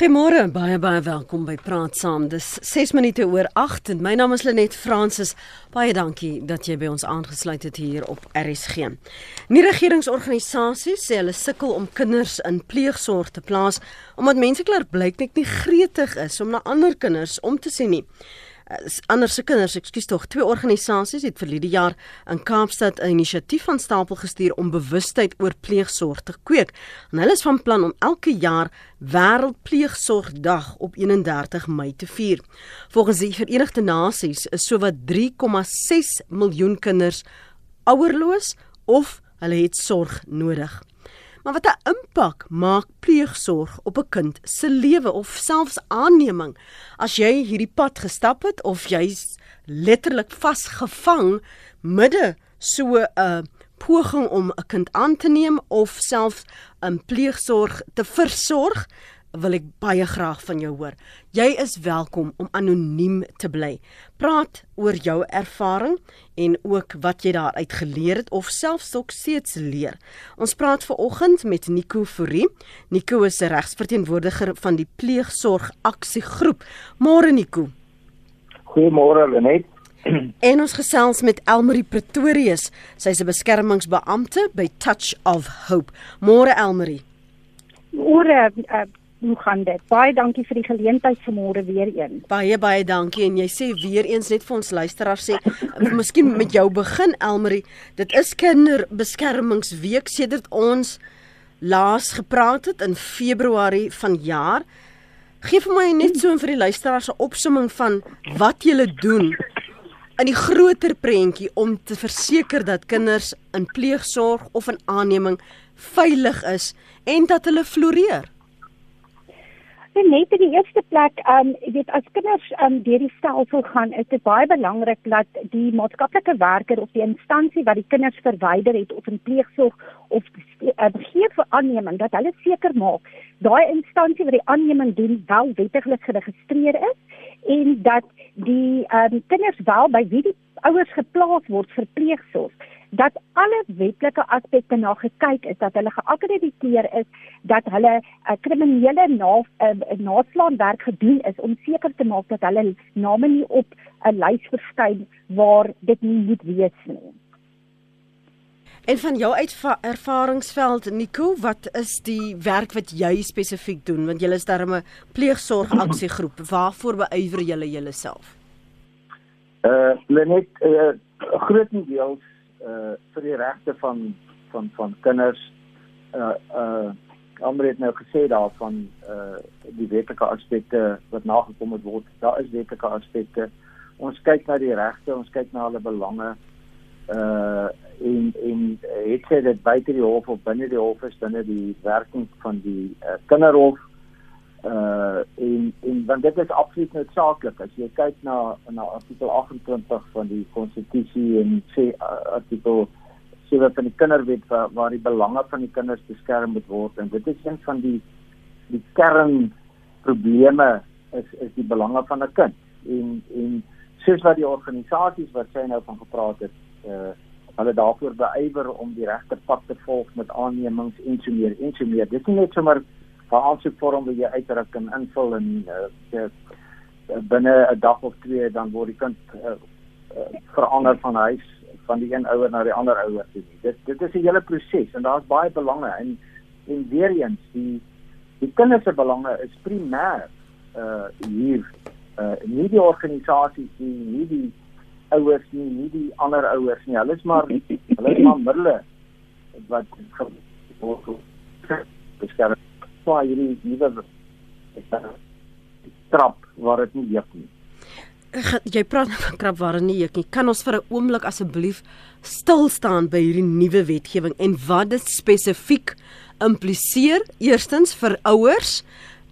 Goeiemôre, baie baie welkom by Praat Saam. Dis 6 minute oor 8 en my naam is Lenet Fransis. Baie dankie dat jy by ons aangesluit het hier op RSG. Nie regeringsorganisasies sê hulle sukkel om kinders in pleegsorg te plaas omdat mense klaarblyk net nie gretig is om na ander kinders om te sien nie ander se kinders, ekskuus tog, twee organisasies het verlede jaar in Kaapstad 'n inisiatief van stapel gestuur om bewustheid oor pleegsorg te kweek. En hulle is van plan om elke jaar Wêreldpleegsorgdag op 31 Mei te vier. Volgens die Verenigde Nasies is sowat 3,6 miljoen kinders ouerloos of hulle het sorg nodig. Maar wat 'n impak maak pleegsorg op 'n kind se lewe of selfs aanneming as jy hierdie pad gestap het of jy's letterlik vasgevang midde so 'n poging om 'n kind aan te neem of selfs 'n pleegsorg te versorg wil ek baie graag van jou hoor. Jy is welkom om anoniem te bly. Praat oor jou ervaring en ook wat jy daaruit geleer het of selfs dalk steeds leer. Ons praat ver oggend met Nico Fourie. Nico is 'n regsverteenwoordiger van die Pleegsorg Aksiegroep. Môre Nico. Goeiemôre Lenet. En ons gesels met Elmarie Pretorius. Sy's 'n beskermingsbeampte by Touch of Hope. Môre Elmarie. Môre uh, hoe gaan dit? Baie dankie vir die geleentheid vanmôre weer een. Baie baie dankie en jy sê weer eens net vir ons luisteraars sê, miskien met jou begin Elmarie, dit is kinderbeskermingsweek sedert ons laas gepraat het in Februarie vanjaar. Geef vir my net so vir die luisteraars 'n opsomming van wat julle doen in die groter prentjie om te verseker dat kinders in pleegsorg of in aanneming veilig is en dat hulle floreer. En net in die eerste plek, ehm um, jy weet as kinders ehm um, deur die stelsel gaan, is dit baie belangrik dat die maatskaplike werker of die instansie wat die kinders verwyder het of in pleegsorg of uh, gee vir aanneming dat hulle seker maak daai instansie wat die aanneming doen wel wettiglik geregistreer is en dat die ehm um, kinders wel by wie die ouers geplaas word vir pleegsorg dat alle wetlike aspekte na gekyk is dat hulle geakkrediteer is dat hulle 'n uh, kriminele na uh, naslaanwerk gedoen is om seker te maak dat hulle name nie op 'n lys verskyn waar dit nie moet wees nie. En van jou ervaringsveld Nico, wat is die werk wat jy spesifiek doen want jy is darem 'n pleegsorg aksiegroep. Waarvoor beywer julle julleself? Uh Lenet uh grootendeels uh vir die regte van van van kinders uh uh Amre het nou gesê daarvan uh die wetlike aspekte wat nagekom het word. Daar is wetlike aspekte. Ons kyk na die regte, ons kyk na hulle belange. Uh en en het sê dit buite die hof of binne die hof is binne die werking van die uh, kinderhof uh en en want dit is absoluut noodsaaklik as jy kyk na na artikel 28 van die konstitusie en sê uh, artikel 7 van die kinderwet waar, waar die belange van die kinders beskerm moet word en dit is een van die die kern probleme is is die belange van 'n kind. En en soos wat die organisasies wat sy nou van gepraat het uh hulle daarvoor beywer om die regte pad te volg met aannemings en so meer en so meer. Dis nie net sommer 'n aansoekvorm wat jy uitdruk en invul en uh, binne 'n dag of twee dan word die kind uh, uh, verander van huis van die een ouer na die ander ouer toe. Dit dit is 'n hele proses en daar's baie belange en en weer eens die die kinders se belange is primêr uh hier uh nie die organisasies nie, nie die ouers nie, nie die ander ouers nie. Hulle is maar hulle is maar middele wat word beskerm swaai hierdie nuwe trap waar dit nie juk nie. Jy praat van krap waar dit nie juk nie. Kan ons vir 'n oomblik asseblief stil staan by hierdie nuwe wetgewing en wat dit spesifiek impliseer? Eerstens vir ouers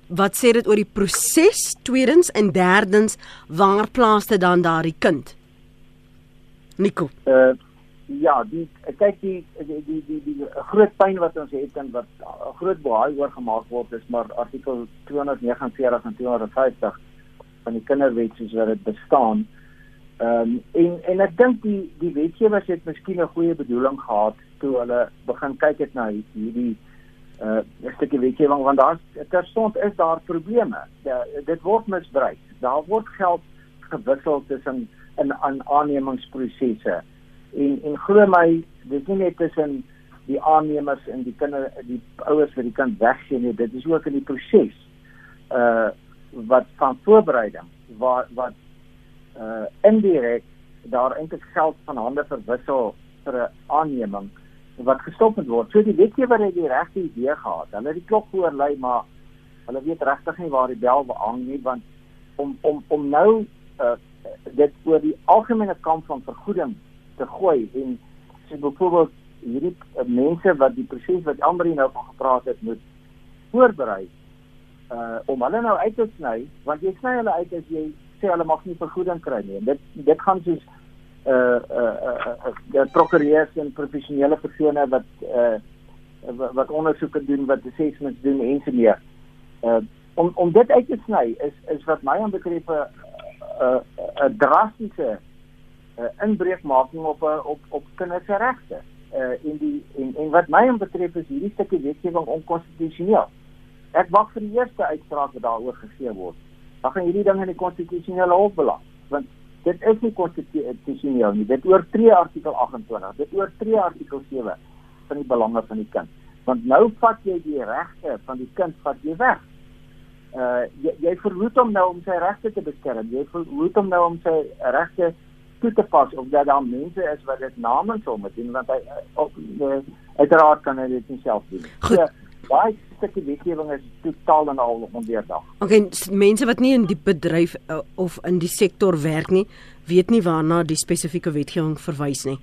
Wat sê dit oor die proses? Tweedens en derdens, waar plaas dit dan daardie kind? Nico. Uh ja, die kyk die die die die, die groot pyn wat ons het en wat 'n groot baai oor gemaak word is maar artikel 249 en 250 van die kinderwet soos wat dit bestaan. Ehm um, en en ek dink die die wetgewers het miskien 'n goeie bedoeling gehad toe hulle begin kyk het na hierdie uh stukkie wetgewing want daar terstond is daar probleme. Ja, dit word misbruik. Daar word geld gewissel tussen in aan aannemingsprosesse. En en glo my, dis nie net tussen die aannemers en die kinders die ouers vir die kind weggee nie, dit is ook in die proses. Uh wat van voorbereiding waar wat uh indirek daar eintlik geld van hande verwissel vir 'n aanneming wat gestop moet word. So die wetgewer het die regte idee gehad. Hulle het die klok voorlei, maar hulle weet regtig nie waar die bel hang nie want om om om nou uh, dit oor die algemene kamp van vergoeding te gooi en sê byvoorbeeld hierdie uh, mense wat die proses wat Amber nou van gepraat het moet voorberei uh om hulle nou uit te sny want jy sny hulle uit as jy sê hulle mag nie vergoeding kry nie. Dit dit gaan soos uh uh uh, uh prokureurs en professionele persone wat uh wat ondersoeke doen, wat assessments doen en so meer. Uh om om dit uit te sny is is wat my aanbetref 'n 'n 'n drastiese uh, inbreukmaking op op op kinders se regte. Uh in die en en wat my aanbetref is hierdie stukkie wetgewing onkonstitusioneel. Ek wag vir die eerste uitspraak wat daaroor gegee word. Dan gaan hierdie ding in die konstitusionele hof beland want dit is nie konstitusioneel nie. Dit oortree artikel 28. Dit oortree artikel 7 van die belange van die kind. Want nou vat jy die regte van die kind vat jy weg. Uh jy, jy verhoed hom nou om sy regte te beskerm. Jy verhoed hom nou om sy regte toe te pas of dat daar mense is wat dit namens hom doen want hy op uh, uiteraard kan hy dit nie self doen. Goed. So, daai stukkie wetgewing is totaal en al ondeurdag. Okay, mense wat nie in die bedryf uh, of in die sektor werk nie, weet nie waarna die spesifieke wetgewing verwys nie.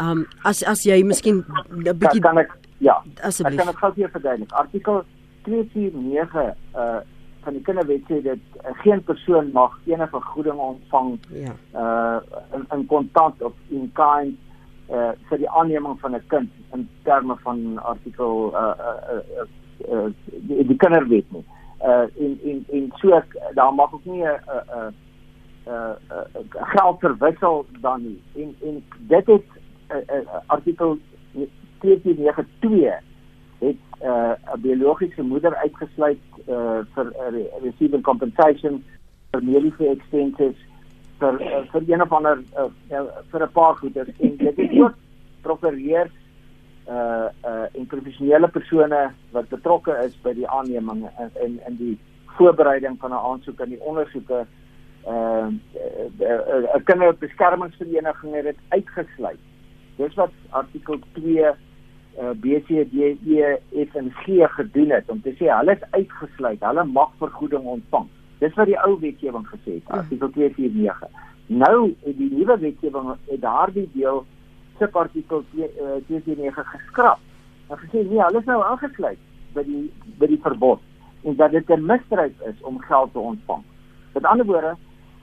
Um as as jy miskien 'n bietjie kan ek ja, asseblief. Ek kan dit gou weer verduidelik. Artikel 249 uh van die kinderwet sê dat uh, geen persoon mag enige vergoeding ontvang ja. uh in, in kontant of in kind uh vir die aanneming van 'n kind in terme van artikel uh uh, uh, uh die, die kinderwet nie. Uh in in in so ek, daar mag ook nie 'n uh, uh uh, uh geld verwissel dan nie. En en dit het uh, uh, artikel 292 het 'n uh, biologiese moeder uitgesluit uh vir uh, receiving compensation vir mediese expenses vir uh, vir een of ander uh, vir 'n paar goeder en dit is ook prokureurs uh uh en professionele persone wat betrokke is by die aanneming en in in die voorbereiding van 'n aansoek en die ondersoeke 'n uh, uh, kinderbeskermingsvereniging het dit uitgesluit. Dis wat artikel 2 uh BCD E F en G gedoen het om te sê hulle is uitgesluit, hulle mag vergoeding ontvang. Dis wat die ou wetgewing gesê het, artikel 249. Nou het die nuwe wetgewing daardie deel subartikel 249 geskraap. En gesê nee, hulle is nou aangesluit by die by die verbod en dat dit 'n misdryf is om geld te ontvang. Met ander woorde,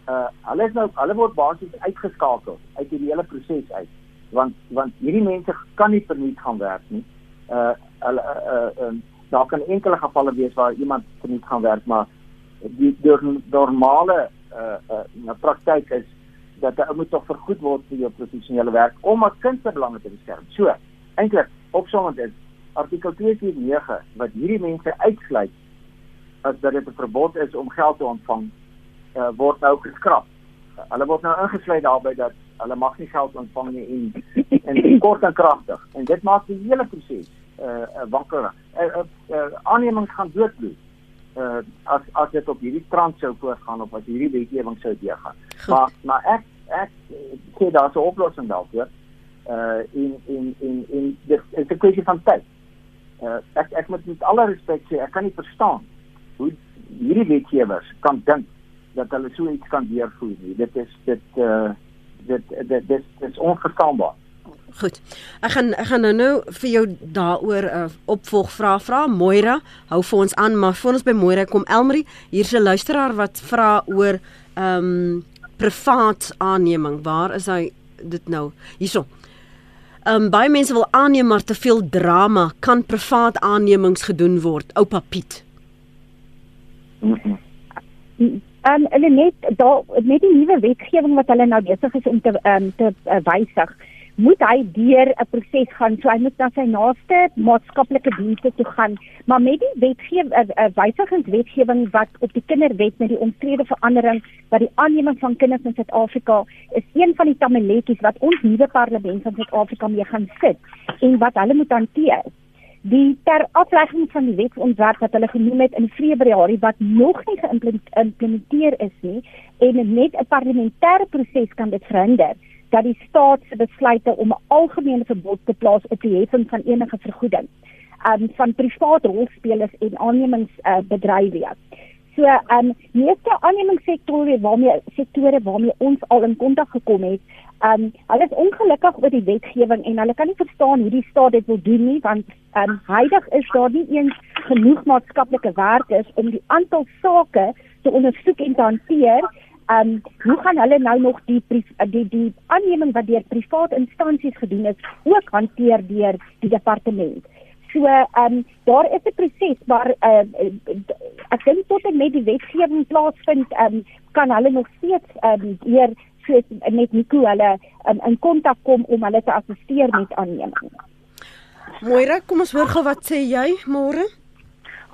uh hulle is nou hulle word basies uitgeskakel uit die hele proses uit. Want want hierdie mense kan nie verniet gaan werk nie. Uh hulle uh, uh, uh daar kan enkele gevalle wees waar iemand verniet gaan werk, maar die deur normale uh uh praktyk is dat 'n ou moet tog vergoed word vir jou professionele werk om as kind se belange te beskerm. So, eintlik opsommend is artikel 249 wat hierdie mense uitsluit as dat dit 'n verbod is om geld te ontvang, uh, word nou geskraap. Uh, hulle word nou ingesluit daarbey dat hulle mag nie geld ontvang nie en en kort en kragtig. En dit maak die hele proses uh wakker. Uh, uh, uh aannemings gaan doodbloed uh as as dit op hierdie trant sou voortgaan of as hierdie wetgewing sou deurgaan. Maar maar ek ek sê daar's 'n oplossing daarvoor. Uh in in in in dit is 'n kwessie van tyd. Uh ek ek moet met alle respek sê ek kan nie verstaan hoe hierdie wetgewers kan dink dat hulle so iets kan deurvoer nie. Dit is dit uh dit dit dit is onverstaanbaar. Goed. Ek gaan ek gaan nou nou vir jou daaroor 'n uh, opvolg vra vra Moira. Hou vir ons aan, maar voor ons by Moira kom Elmarie, hier's 'n luisteraar wat vra oor ehm um, privaat aanneming. Waar is hy dit nou? Hierso. Ehm um, baie mense wil aanneem maar te veel drama kan privaat aannemings gedoen word. Oupa Piet. Ehm um, hulle net daar met die nuwe wetgewing wat hulle nou besig is om te ehm um, te uh, wysig moet hy deur 'n proses gaan. So hy moet na sy naaste maatskaplike dienste toe gaan. Maar met die wetgewing 'n uh, uh, wysigingswetgewing wat op die kinderwet met die omstrede verandering wat die aanneming van kinders in Suid-Afrika is een van die tamaletjies wat ons nuwe parlement van Suid-Afrika mee gaan sit en wat hulle moet hanteer. Die ter aflegging van die wetsontwerp wat hulle genoem het in Februarie wat nog nie geïmplementeer is nie en net 'n parlementêre proses kan dit verhinder dat die staat se besluite om 'n algemene verbod te plaas op die heffing van enige vergoeding um, van private rolspelers en aannemingsbedrywe. Uh, so, um meeste aannemingssektore waarmee sektore waarmee ons al in kontak gekom het, um hulle is ongelukkig oor die wetgewing en hulle kan nie verstaan hoe die staat dit wil doen nie want um huidig is daar nie eens genoeg maatskaplike werkers om die aantal sake te ondersoek en te hanteer um hoe gaan hulle nou nog die die die aanneming wat deur private instansies gedoen is ook hanteer deur die departement. So um daar is 'n proses waar uh, ek dink tot en met die wetgewing plaasvind um kan hulle nog steeds um hier soos met Nico hulle um, in kontak kom om hulle te assisteer met aanneming. Moira, kom ons hoor gou wat sê jy môre?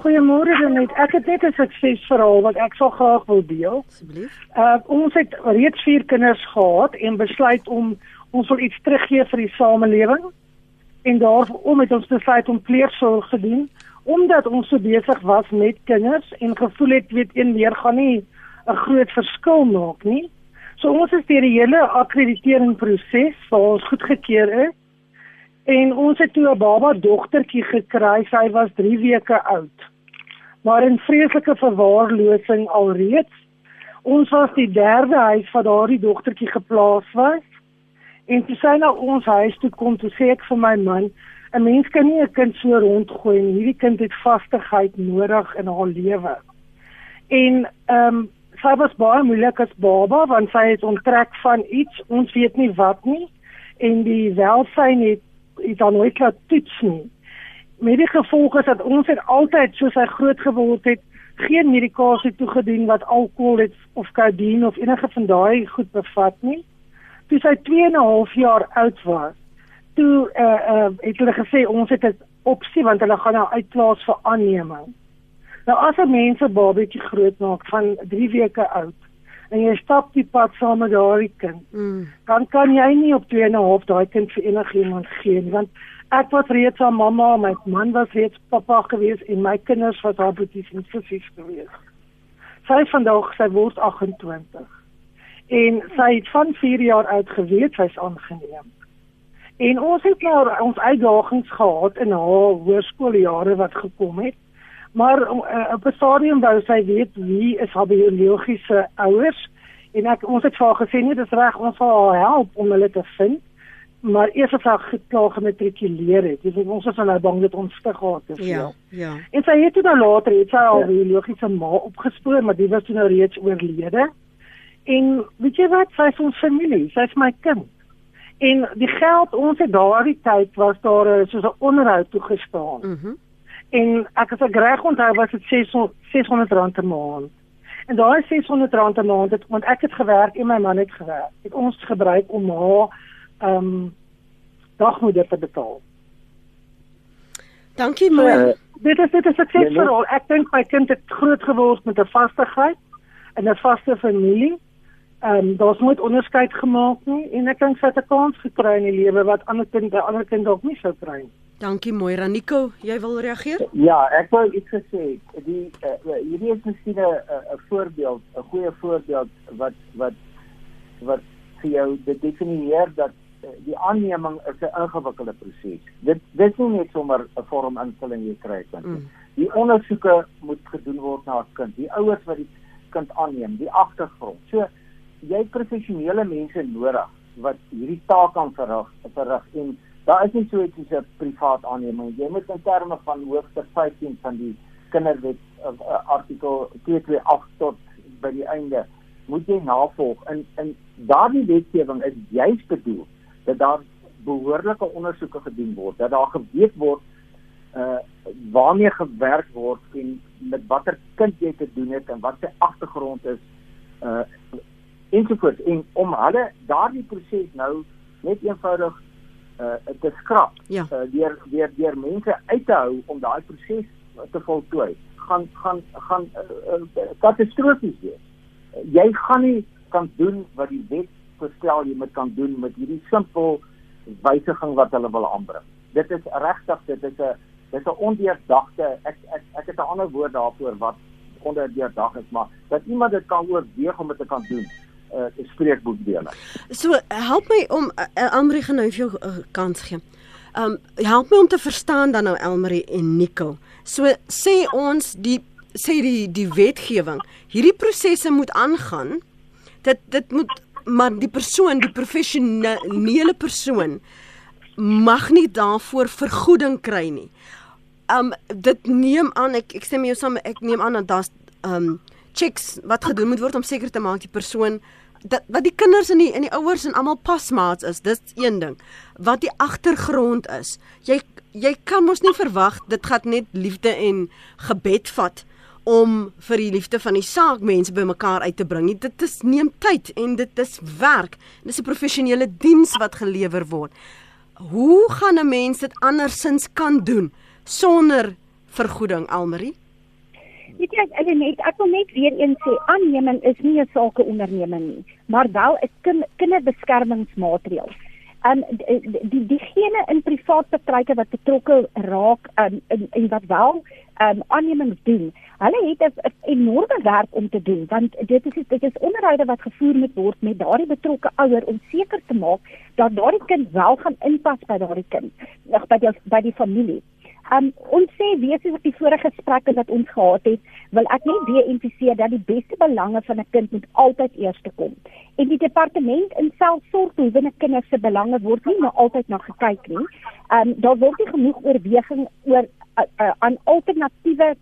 Goeiemôre Janet. Ek het net 'n suksesverhaal wat ek sou graag wil deel. Asseblief. Uh ons het reeds 4 kinders gehad en besluit om ons wil iets teruggee vir die samelewing. En daarom het ons besluit om pleegsorg te doen omdat ons so besig was met kinders en gevoel het weet een weer gaan nie 'n groot verskil maak nie. So ons is deur die hele akkrediteringproses waar ons goedgekeur is En ons het toe 'n baba dogtertjie gekry. Sy was 3 weke oud. Maar in vreeslike verwaarlosing alreeds. Ons was die derde huis waar daardie dogtertjie geplaas was. En toe sy na ons huis toe kom, toe sê ek vir my man, 'n mens kan nie 'n kind so rondgooi nie. Hierdie kind het vastigheid nodig in haar lewe. En ehm um, sy was baie moeilik as baba want sy het onttrek van iets, ons weet nie wat nie. En die welsyn het het dan nooit laat toets nie. Met die gevolg is dat ons het altyd soos hy groot geword het, geen medikasie toegedien wat alkohol het of kodein of enige van daai goed bevat nie. Toe sy 2 en 'n half jaar oud was, toe uh uh het hulle gesê ons het 'n opsie want hulle gaan nou uitplaas vir aanneming. Nou as 'n mens 'n babatjie groot maak van 3 weke oud en jy stap die pad saam met daardie kind. Mm. Dan kan jy nie op 2 en 'n half daai kind vir enigiemand gee nie want ek was reeds 'n mamma, my man was reeds pappa gewees en my kinders was haar boeties en sussies gewees. Sy vandag sy word 28. En sy het van 4 jaar oud geweet sy's aangeneem. En ons het nou ons uitdagings gehad in haar hoërskooljare wat gekom het. Maar uh, op 'n stadium wou sy weet wie is haar biologiese ouers en ek ons het vir haar gesê nee, dis reg, ons sal haar help om hulle te vind. Maar eers as sy geklaar gematrikuleer het, dis ons is nou bang dat ons te gehad het. Ja, ja. En sy het toe nou later het sy haar ja. biologiese ma opgespoor, maar die was toe nou reeds oorlede. En weet jy wat, sy is ons familie, sy is my kind. En die geld ons het daardie tyd was daar soos 'n onderhoud toegestaan. Mhm. Mm En ek as ek reg onthou was dit 600 rand 'n maand. En daai 600 rand 'n maand het want ek het gewerk en my man het gewerk. Het ons gebruik om haar ehm um, dagmoeder te betaal. Dankie man. Uh, dit is dit is suksesvol. Ek dink my kind het groot geword met 'n vastigheid en 'n vaste familie. Ehm um, daar's nooit onderskeid gemaak nie en ek dink sy het 'n kans gekry in die lewe wat ander kinders ander kinders dalk nie sou kry nie. Dankie Moira. Nico, jy wil reageer? Ja, ek wou iets gesê. Die uh, hierdie is miskien 'n 'n voorbeeld, 'n goeie voorbeeld wat wat wat vir jou dit definieer dat uh, die aanneming is 'n ingewikkelde proses. Dit dis nie net sommer 'n vorm invulling jy kry kan. Mm. Die ondersoeke moet gedoen word na 'n kind, die ouers wat die kind aanneem, die agtergrond. So jy professionele mense nodig wat hierdie taak kan verrig, verrig en daar is nie so iets soos 'n privaat aanneming. Jy moet in terme van hoofstuk 15 van die kinderwet uh, uh, artikel 228 tot by die einde moet jy navolg. In in daardie wetgewing is juis bedoel dat daar behoorlike ondersoeke gedoen word, dat daar geweet word uh waarmee gewerk word en met watter kind jy te doen het en wat sy agtergrond is uh ensovoorts en om hulle daardie proses nou net eenvoudig uh te skrap. Ja. Uh deur deur deur mense uit te hou om daai proses te voltooi, gaan gaan gaan uh, uh, katastrofies wees. Uh, jy gaan nie kan doen wat die wet voorstel jy moet kan doen met hierdie simpel wysiging wat hulle wil aanbring. Dit is regtig dit is 'n dit is 'n ondeurdagte ek ek ek het 'n ander woord daarvoor wat ondeurdag is, maar dat iemand dit kan oorweeg om dit te kan doen uh spreekboekdele. So help my om uh, Elmarie gaan nou vir jou uh, kans gee. Um help my om te verstaan dan nou Elmarie en Nico. So sê ons die sê die die wetgewing, hierdie prosesse moet aangaan. Dit dit moet maar die persoon, die professionele persoon mag nie daarvoor vergoeding kry nie. Um dit neem aan ek ek stem jou saam ek neem aan dat daar's um checks wat gedoen moet word om seker te maak die persoon dat wat die kinders en die en die ouers en almal pasmaats is, dis een ding. Wat die agtergrond is. Jy jy kan mos nie verwag dit gaan net liefde en gebed vat om vir die liefde van die saak mense bymekaar uit te bring. Dit is neem tyd en dit is werk. Dis 'n professionele diens wat gelewer word. Hoe gaan 'n mens dit andersins kan doen sonder vergoeding, Almarie? Weet jy, ek net ek wil net weer eens sê aanneming is nie 'n sake onderneming nie, maar wel 'n kind, kinderbeskermingsmaatreël. En die diegene in privaat bedrywe wat betrokke raak um, en en wat wel um, aannemings doen, hulle het 'n enorme werk om te doen want dit is dit is onderhoude wat gevoer moet word met daardie betrokke ouer om seker te maak dat daardie kind wel gaan inpas by daardie kind, by die by die familie. Um ons sê wees soos op die vorige gesprekke wat ons gehad het, wil ek net weer emfiseer dat die beste belange van 'n kind moet altyd eerste kom. En die departement in selfsorgbehoevende kinders se belange word nie nou altyd na gekyk nie. Um daar word nie genoeg oorweging oor uh, uh, aan alternatiewe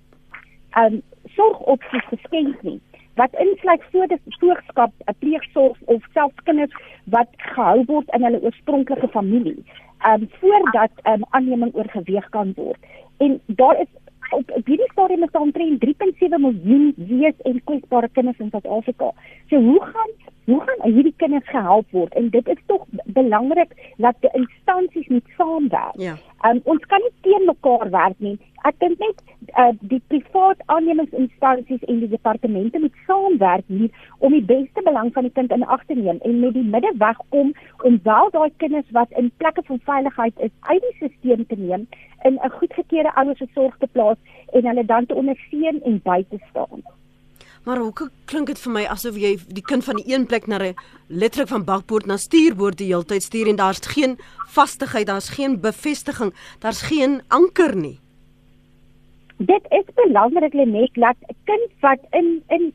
um sorgopsies geskenk nie wat insluit voorgeskap, 'n pleegsorg of selfs kinders wat gehou word in hulle oorspronklike familie um voordat um aanneming oorgeweeg kan word. En daar is op hierdie stadium is daar omtrent 3.7 miljoen wees en kwesbare kinders in Suid-Afrika. So hoe gaan hoe gaan hierdie kinders gehelp word? En dit is tog belangrik dat die instansies moet saamwerk. Ja. Um ons kan nie teen mekaar werk nie. Ek dink net uh, die privaat aannemingsinstansies en die departemente moet saamwerk hier om die beste belang van die kind in ag te neem en met die middeweg kom om wel daai kinders wat in plekke van veiligheid is uit die stelsel te neem in 'n goedgekeurde ouers se sorg te plaas en hulle dan te ondersteun en by te staan. Maar hoe klink dit vir my asof jy die kind van die een plek na 'n letterlik van bakpoort na stuurboord die hele tyd stuur en daar's geen vastigheid, daar's geen bevestiging, daar's geen anker nie. Dit is belangrik net dat 'n kind wat in in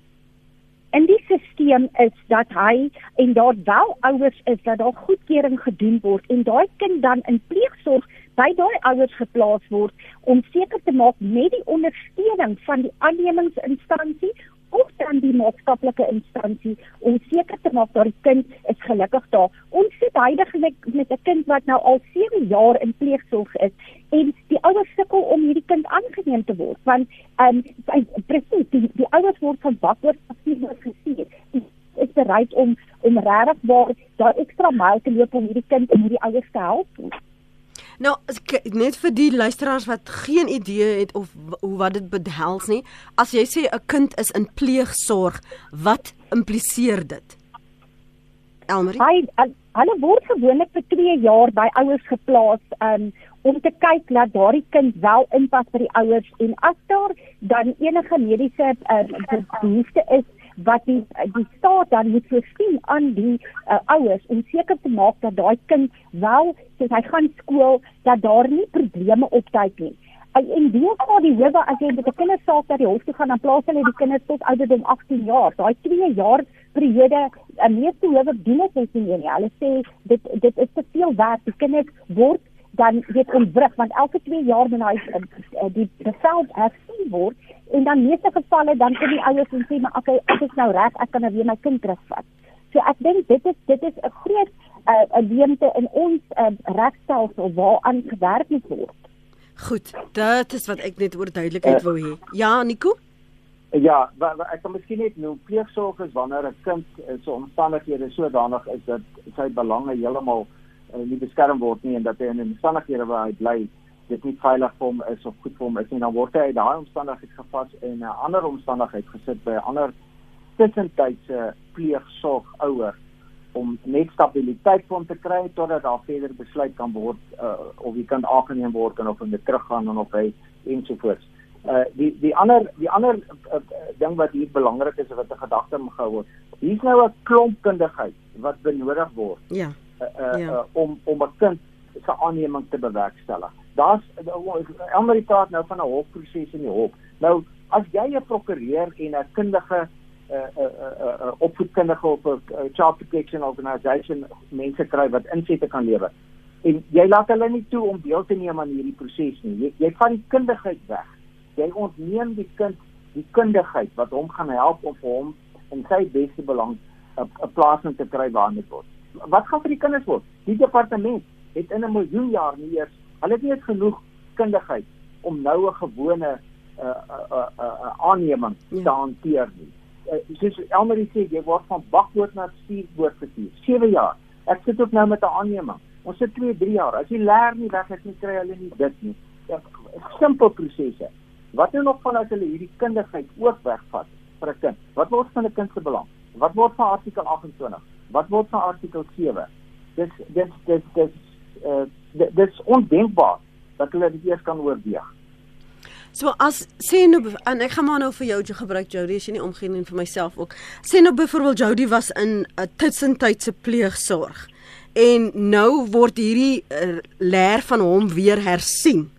in die stelsel is dat hy en daar wel ouers is dat daar goedkeuring gedoen word en daai kind dan in pleegsorg by daai ouers geplaas word om seker te maak met die ondersteuning van die aannemingsinstansie of dan die maatskaplike instansie om seker te maak dat die kind is gelukkig daar. Ons sit heidaglik met 'n kind wat nou al 7 jaar in pleegsorg is en die ouers sukkel om hierdie aangeneem te word want ehm um, presies die, die ouers word van bakwoord afsien gesien. Is bereid om om regtig waar daar ekstra myl te loop om hierdie kind en hierdie ouers te help. Nou net vir die luisteraars wat geen idee het of hoe wat dit behels nie. As jy sê 'n kind is in pleegsorg, wat impliseer dit? Elmarie. Hy hulle word gewoonlik vir 2 jaar by ouers geplaas um, om te kyk dat daardie kind wel inpas by die ouers en as daar dan enige mediese um, behoefte is wat die die staat dan moet voorsien aan die uh, ouers om seker te maak dat daai kind wel soos hy gaan skool dat daar nie probleme opduik nie. En deel van die hoewe as jy met 'n kindersaak na die hof toe gaan dan plaas hulle die kinders tot ouderdom 18 jaar. Daai 2 jaar periode, 'n meeste howe doen dit net nie. Hulle sê dit dit is te veel werk. Die kinders word dan weet ontwrig want elke 2 jaar moet hy uh, die bevel hersien word en dan meeste gevalle dan kom die ouers en sê maar okay ek is nou reg ek kan nou weer my kind terugvat. So ek dink dit is dit is 'n groot 'n uh, leemte in ons uh, regstelsel waaraan gewerk moet word. Goed, dit is wat ek net oor duidelikheid wou hê. Ja, Nico? Ja, wa, wa, ek kan miskien net nou pleegsorg is wanneer 'n kind in so omstandighede sodanig is dat sy belange heeltemal uh, nie beskerm word nie en dat hy in omstandighede waar hy bly dit nie veilig vir hom is of goed vir hom is nie, dan word hy uit daai omstandigheid gepas en 'n uh, ander omstandigheid gesit by 'n ander tussentydse pleegsorg ouer om net stabiliteit vir hom te kry totdat daar verder besluit kan word uh, of die kind aangeneem word en of hy teruggaan en of hy ensovoorts. Uh die die ander die ander uh, ding wat hier belangrik is wat 'n gedagte moet gehou word. Hier's nou 'n klomp kundigheid wat benodig word. Ja. Uh, ja. Uh, om om 'n kind se aanneming te bewerkstellig. Daar's Amerikaat nou van 'n hofproses in die hof. Nou as jy 'n prokureur en 'n kundige 'n uh, uh, uh, uh, opvoedkundige op 'n uh, child protection organisation mense kry wat insette kan lewer. En jy laat hulle nie toe om deel te neem aan hierdie proses nie. Jy, jy vat die kundigheid weg jy ontneem die kind die kundigheid wat hom gaan help om vir hom in sy beste belang 'n plasing te kry waar dit word. Wat gaan vir die kinders word? Die departement het in 'n miljoen jaar nie eers hulle het nie eens genoeg kundigheid om nou 'n gewone 'n uh, 'n uh, 'n uh, uh, uh, aanneming ja. te hanteer nie. Uh, soos Elmarie sê, jy word van bakboot na stuurboot gestuur. 7 jaar. Ek sit ook nou met 'n aanneming. Ons sit 2, 3 jaar. As jy leer nie weg ek nie kry hulle nie dit nie. Ja, simpel prosesse. Wat nou nog van as hulle hierdie kundigheid ook wegvat vir 'n kind? Wat word van 'n kind se belang? Wat word van artikel 28? Wat word van artikel 7? Dis dis dis dis uh dis ondenkbaar dat hulle dit eers kan oorweeg. So as sê nou en ek gaan maar nou vir jou gebruik Jody as jy nie omgee nie vir myself ook. Sê nou byvoorbeeld Jody was in 'n tussentydse pleegsorg en nou word hierdie uh, leer van hom weer hersien.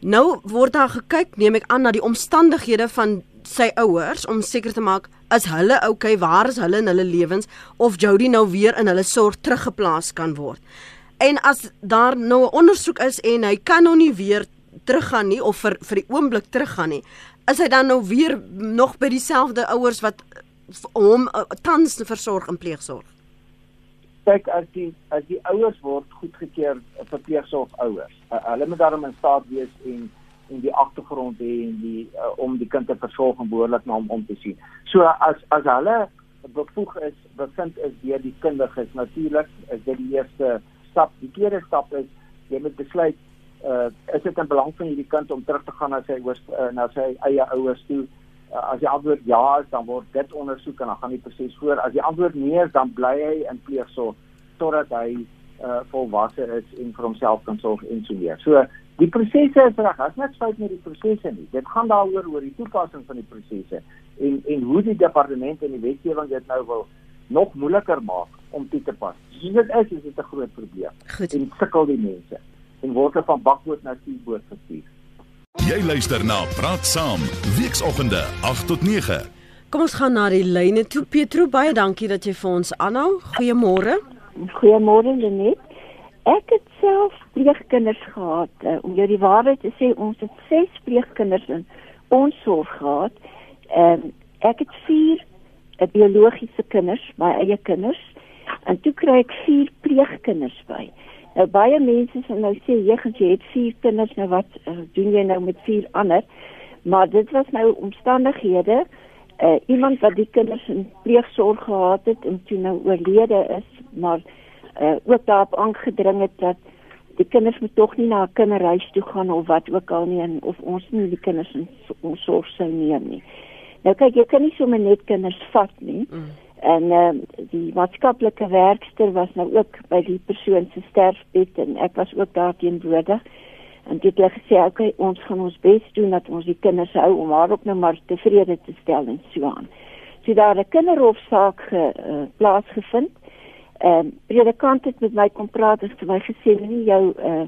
Nou word daar gekyk, neem ek aan na die omstandighede van sy ouers om seker te maak as hulle okay, waar is hulle in hulle lewens of Jody nou weer in hulle sorg teruggeplaas kan word. En as daar nou 'n ondersoek is en hy kan nou nie weer teruggaan nie of vir vir die oomblik teruggaan nie, is hy dan nou weer nog by dieselfde ouers wat hom uh, tans versorg in pleegsorg kyk as die as die ouers word goedgekeur vir pleegsorg ouers. Uh, hulle moet daarom in staat wees en en die agtergrond hê en die uh, om die kind te versorg en behoorlik na hom om te sien. So as as hulle bevoeg is, bevind is deur die kundiges natuurlik is dit die eerste stap. Die tweede stap is jy moet besluit uh is dit in belang van hierdie kind om terug te gaan na sy oors uh, na sy eie ouers toe uh, as die antwoord ja is, dan word dit ondersoek en dan gaan die proses voor. As die antwoord nee is, dan bly hy in pleegsorg totdat hy uh, volwasse is en vir homself kan sorg en so meer. So die prosesse is reg. As net fout met die prosesse nie. Dit gaan daaroor oor die toepassing van die prosesse en en hoe die departement en die wetgewing dit nou wil nog moeiliker maak om toe te pas. Dis dit is, is dit 'n groot probleem. Goed. En sukkel die mense en word hulle van bakboot na stuurboot gestuur. Jy luister na Praat Saam, weekoggende 8 tot 9. Kom ons gaan na die lyne toe. Petro, baie dankie dat jy vir ons aanhou. Goeiemôre. Goeiemôre Lenet. Ek het self pleegkinders gehad. Uh, om jou die waarheid te sê, ons het 6 pleegkinders in ons sorg gehad. Ehm um, ek het 4 uh, eh, biologiese kinders, my eie kinders. En toe kry ek 4 pleegkinders by. Nou baie mense sê nou sê gaan jy het vier kinders nou wat uh, doen jy nou met vier ander? Maar dit was nou omstandighede uh, iemand wat die kinders in pleegsorg gehad het en toe nou oorlede is, maar uh, ook daarop aangedring het dat die kinders moet tog nie na 'n kinderhuis toe gaan of wat ook al nie en of ons nie die kinders in ons sorg sou neem nie. Nou kyk jy kan nie sommer net kinders vat nie. Mm en uh, die maatskaplike werkster was nou ook by die persoon se sterfbed en ek was ook daar teenwoordig en dit het gesê okay ons gaan ons bes doen dat ons die kinders hou om haar ook nou maar tevrede te stel en so aan. So daar 'n kinderhofsaak ge, uh, plaasgevind. Ehm um, predikant het met my kom praat en vir my gesê nie jou uh,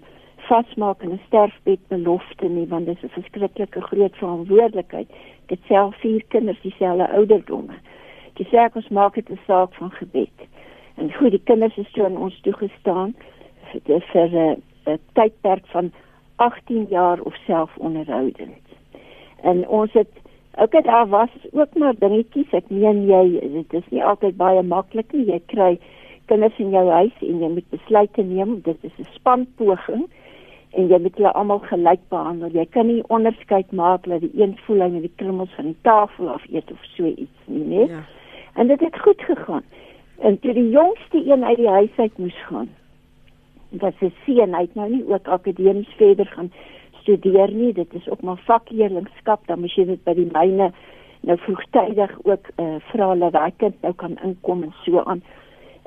vasmaak in 'n sterfbed belofte nie want dit is 'n verskriklike groot verantwoordelikheid. Dit self vier kinders dieselfde ouderdomme. Die sê ons maak dit 'n saak van gebed. En goed, die kinders is toe aan ons toegestaan vir vir 'n uh, tydperk van 18 jaar of self onderhoudend. En ons het ook dit daar was ook maar dingetjies. Ek meen jy dit is nie altyd baie maklik nie. Jy kry kinders in jou huis en jy moet besluite neem. Dit is 'n spanpoging en jy moet hulle almal gelyk behandel. Jy kan nie onderskeid maak dat die een voel hy met die krummels van die tafel af eet of so iets nie, né? Ja. En dit het goed gegaan. En toe die jongste een uit die huis uit moes gaan, wat se seun hy het nou nie ook akademies verder gaan studeer nie. Dit is ook maar vakleerlingskap, dan moet jy dit by die myne nou vroegtydig ook eh uh, vra hulle kind nou kan inkom en so aan.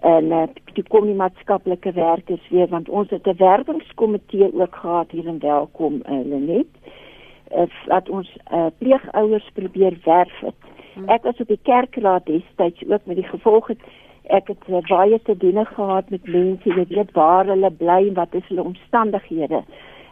En eh uh, die kom die maatskaplike werkers weer want ons het 'n werkingskomitee ook gehad hier in Welkom uh, Lenet. Uh, wat ons eh uh, pleegouers probeer werf het. Hmm. Ek was op die kerkraad destyds ook met die gevolg het ek het uh, baie te doen gehad met mense, jy weet waar hulle bly en wat is hulle omstandighede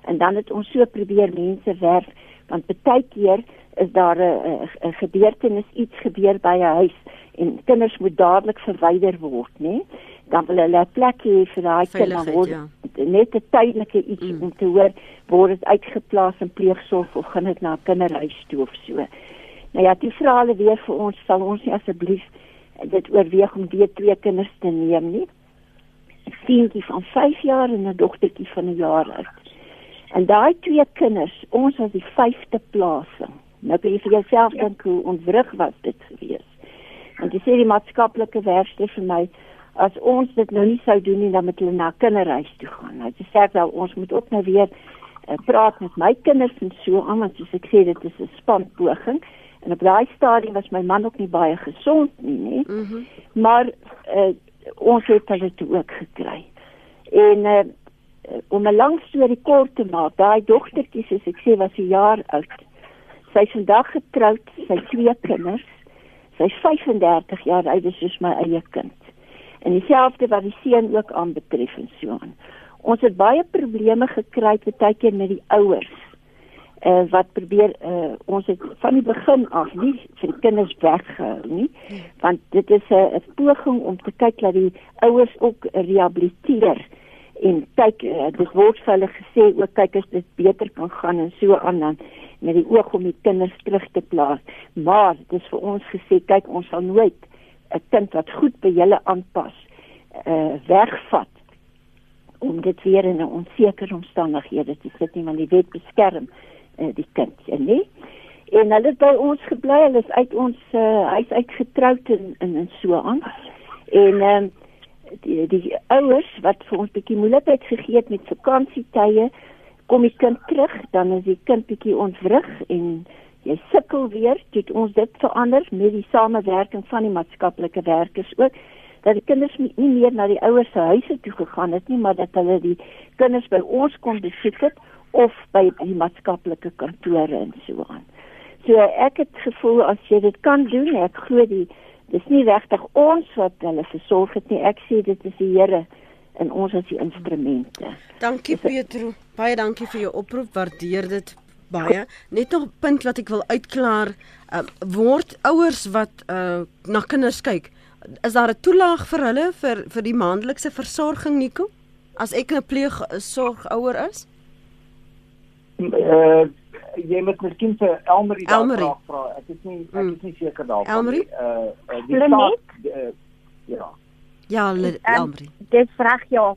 en dan het ons so probeer mense werf want baie keer is daar 'n gebeurtenis iets gebeur by 'n huis en kinders moet dadelik verwyder word nê dan wil hulle 'n plek hê vir daai kinders word ja. net 'n tydelike iets mm. om te hoor word dit uitgeplaas in pleegsorg of gaan dit na 'n kinderhuis toe of so nou ja die vra hulle weer vir ons sal ons nie asseblief dit oorweeg om weer twee kinders te neem nie 'n seentjie van 5 jaar en 'n dogtertjie van 'n jaar oud En daai twee kinders, ons was die vyfde plasing. Nou kan jy vir jouself ja. dink hoe ontwrig was dit gewees. Want jy sê die maatskaplike werkster vir my as ons dit nou nie sou doen nie dan moet hulle na kinderhuis toe gaan. Nou sê wel ons moet ook nou weer uh, praat met my kinders en so aan want soos ek sê dit is 'n spanpoging. En op daai stadium was my man ook nie baie gesond nie, nê. Mm -hmm. Maar uh, ons het dit ook gekry. En uh, om 'n lang storie kort te maak, daai dogtertjie soos ek sê was 'n jaar oud. Sy's vandag getroud, sy twee kinders. Sy's 35 jaar oud, soos my eie kind. En dieselfde wat die seun ook aanbetref en so aan. Ons het baie probleme gekry baie keer met die ouers. Uh, wat probeer uh, ons het van die begin af nie vir die kinders weggehou nie want dit is 'n poging om te kyk dat die ouers ook rehabiliteer en kyk uh, dit word vir hulle gesê ook kyk as dit beter kan gaan en so aan dan met die oog om die kinders terug te plaas. Maar dit is vir ons gesê kyk ons sal nooit 'n kind wat goed by julle aanpas uh, wegvat om dit weer in 'n onsekere omstandighede te sit nie want die wet beskerm uh, die kind ja nee en hulle het by ons gebly hulle is uit ons uh, huis uitgetroud en, en en so aan. En um, die die ouers wat vir ons bietjie moeilikheid gegee het met vakansietye, kom die kind terug, dan is die kind bietjie ontwrig en jy sukkel weer, dit ons dit verander met die samewerking van die maatskaplike werkers ook dat die kinders nie meer na die ouers se huise toe gegaan het nie, maar dat hulle die kinders by ons kon besoek het of by die maatskaplike kantore en so aan. So ek het gevoel as jy dit kan doen, ek glo die dis nie regtig ons wat hulle versorg het nie. Ek sê dit is die Here en ons is die instrumente. Dankie Petro. Baie dankie vir jou oproep. Waardeer dit baie. Net nog 'n punt wat ek wil uitklaar. Uh, word ouers wat uh, na kinders kyk, is daar 'n toelaag vir hulle vir vir die maandelikse versorging Nico? As ek 'n pleegsorgouer is? Uh, jy moet miskien vir Elmarie daar vra. Ek is nie ek is nie seker daarvan. Elmarie? Uh, die ja. Ja, Elmarie. Um, dit vra ja.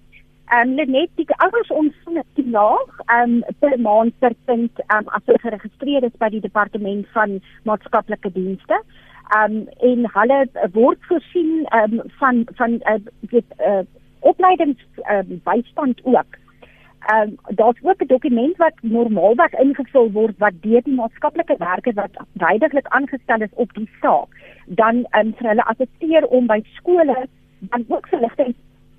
Ehm um, net die ouers ontvang die laag ehm um, per maand per punt ehm um, as hulle geregistreer is by die departement van maatskaplike dienste. Ehm um, en hulle word voorsien ehm um, van van uh, dit uh, opleidings uh, bystand ook ehm um, daar's ook 'n dokument wat normaalweg ingevul word wat deur die maatskaplike werker wat duidelik aangestel is op die saak dan ehm um, vir hulle assisteer om by skole dan ook verligting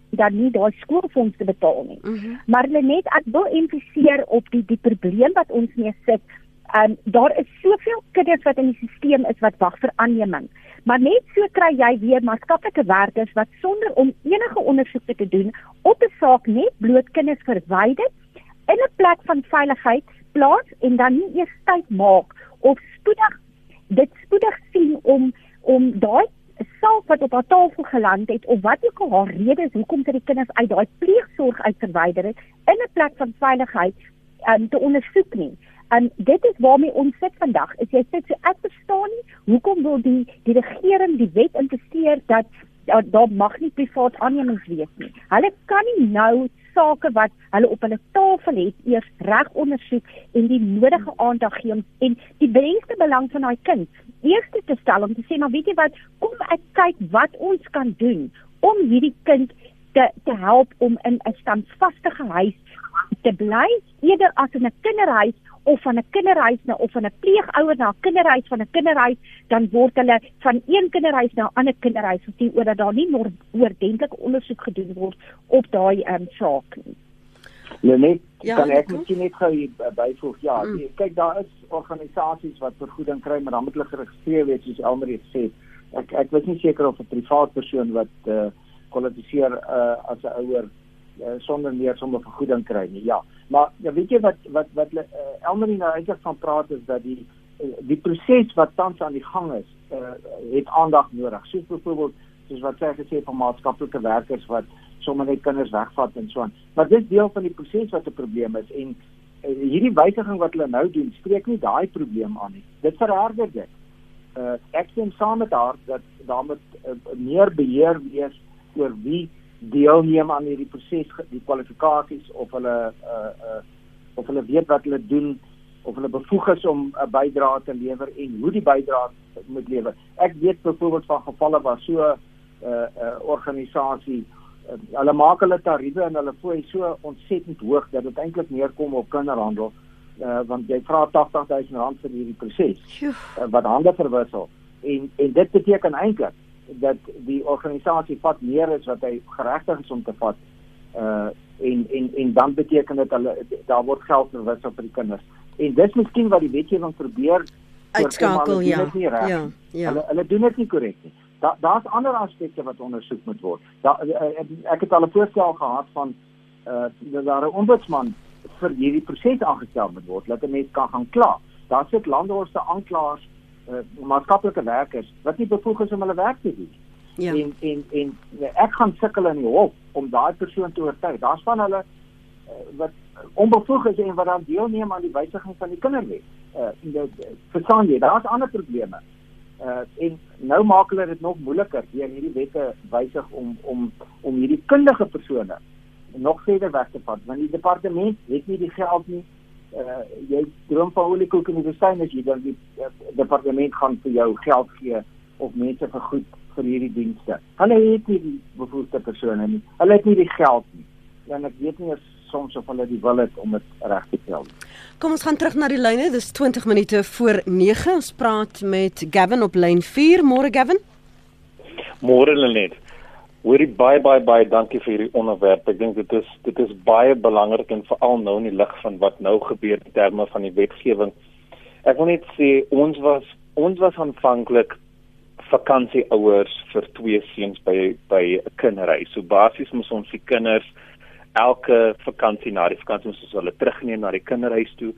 dan nie daai skoolfonds te betaal nie. Mm -hmm. Maar hulle net ek wil emfiseer op die die probleem wat ons mee sit. Ehm um, daar is soveel kinders wat in die stelsel is wat wag vir aanneming. Maar net so kry jy weer maatskaplike werkers wat sonder om enige ondersoek te doen op 'n saak net bloot kinders verwyder in 'n plek van veiligheid plaas en dan nie eers tyd maak of spoedig dit spoedig sien om om daai saak wat op haar tafel geland het of wat ook al haar rede is hoekom sy die kinders uit daai pleegsorg uit verwyder het in 'n plek van veiligheid um, te ondersoek nie. En dit is waarmee ons sit vandag. Is jy sê so ek verstaan nie hoekom wil die die regering die wet integreer dat daar da mag nie privaat aannemings wees nie. Hulle kan nie nou sake wat hulle op hulle tafel het eers reg ondersoek en die nodige aandag gee en die beste belang van daai kind eers te stel om te sê maar weet jy wat kom ek kyk wat ons kan doen om hierdie kind te te help om in 'n standvastige huis te bly eerder as in 'n kinderhuis of van 'n kinderhuis na of van 'n pleegouer na 'n kinderhuis van 'n kinderhuis dan word hulle van een kinderhuis na 'n ander kinderhuis gesien oor dat daar nie nog oordentlike ondersoek gedoen word op daai ehm um, saak nie. Lenet, ja, kan ek miskien net gou byvoeg? Ja, mm. die, kyk daar is organisasies wat vergoeding kry, maar dan moet hulle geregistreer wees soos Elmer het gesê. Ek ek was nie seker of 'n privaat persoon wat eh uh, kwalifiseer uh, as 'n ouer uh, sonder meer sommer vergoeding kry nie. Ja. Maar ja, weet jy wat wat wat uh, Elmer nou eintlik van praat is dat die uh, die proses wat tans aan die gang is, uh, het aandag nodig. Soos byvoorbeeld soos wat sy gesê van maatskaplike werkers wat sommer net kinders wegvat en so aan. Maar dis deel van die proses wat 'n probleem is en uh, hierdie wysiging wat hulle nou doen, spreek nie daai probleem aan nie. Dit vererger dit. Uh, ek sien saam met haar dat daar moet uh, meer beheer wees oor wie deelneem aan hierdie proses, die kwalifikasies of hulle uh uh of hulle weet wat hulle doen of hulle bevoeg is om 'n bydrae te lewer en hoe die bydrae moet lewer. Ek weet byvoorbeeld van gevalle waar so 'n uh, uh, organisasie uh, hulle maak hulle tariewe en hulle fooi so ontsettend hoog dat dit eintlik neerkom op kinderhandel uh, want jy vra 80000 rand vir hierdie proses uh, wat hande verwissel en en dit beteken eintlik dat die organisasie vat meer as wat hy geregtig is om te vat. Uh en en en dan beteken dit hulle daar word geld verwissel vir die kinders. En dis miskien wat die wetgewing probeer uitskakel ja. ja ja. Hulle hulle doen dit nie korrek nie. Daar daar's ander aspekte wat ondersoek moet word. Daar uh, ek het al 'n voorstel gehad van uh dat daar 'n ombudsman vir hierdie proses aangestel moet word dat 'n mens kan gaan kla. Daar sit landhorste aanklaers uh, maatskaplike werkers wat nie bevoeg is om hulle werk te doen. Ja. En en en ek gaan sukkel in die hof om daai persoon te oortuig. Daar's van hulle uh, wat onbevoeg is en wat dan deelneem aan die wysiging van die kinderwet. Uh die verstaan jy, daar's ander probleme. Uh en nou maak hulle dit nog moeiliker deur hierdie wette wysig om om om hierdie kundige persone nog verder weg te vat want die departement het nie die geld nie uh, jy droom van oliekoek in die woestyn as jy dan die uh, departement gaan vir jou geld gee of mense vergoed vir hierdie dienste. Hulle het nie die bevoegde persone nie. Hulle het nie die geld nie. En ek weet nie soms of hulle die wil het om dit reg te stel. Kom ons gaan terug na die lyne. Dis 20 minute voor 9. Ons praat met Gavin op lyn 4. Môre Gavin. Môre Lenet. Hoorie baie baie baie dankie vir hierdie onderwerp. Ek dink dit is dit is baie belangrik en veral nou in die lig van wat nou gebeur in terme van die wetgewing. Ek wil net sê ons was ons was aanvanklik vakansieouers vir twee seuns by by 'n kinderhuis. So basies moes ons die kinders elke vakansie na die vakansie moes ons hulle terugneem na die kinderhuis toe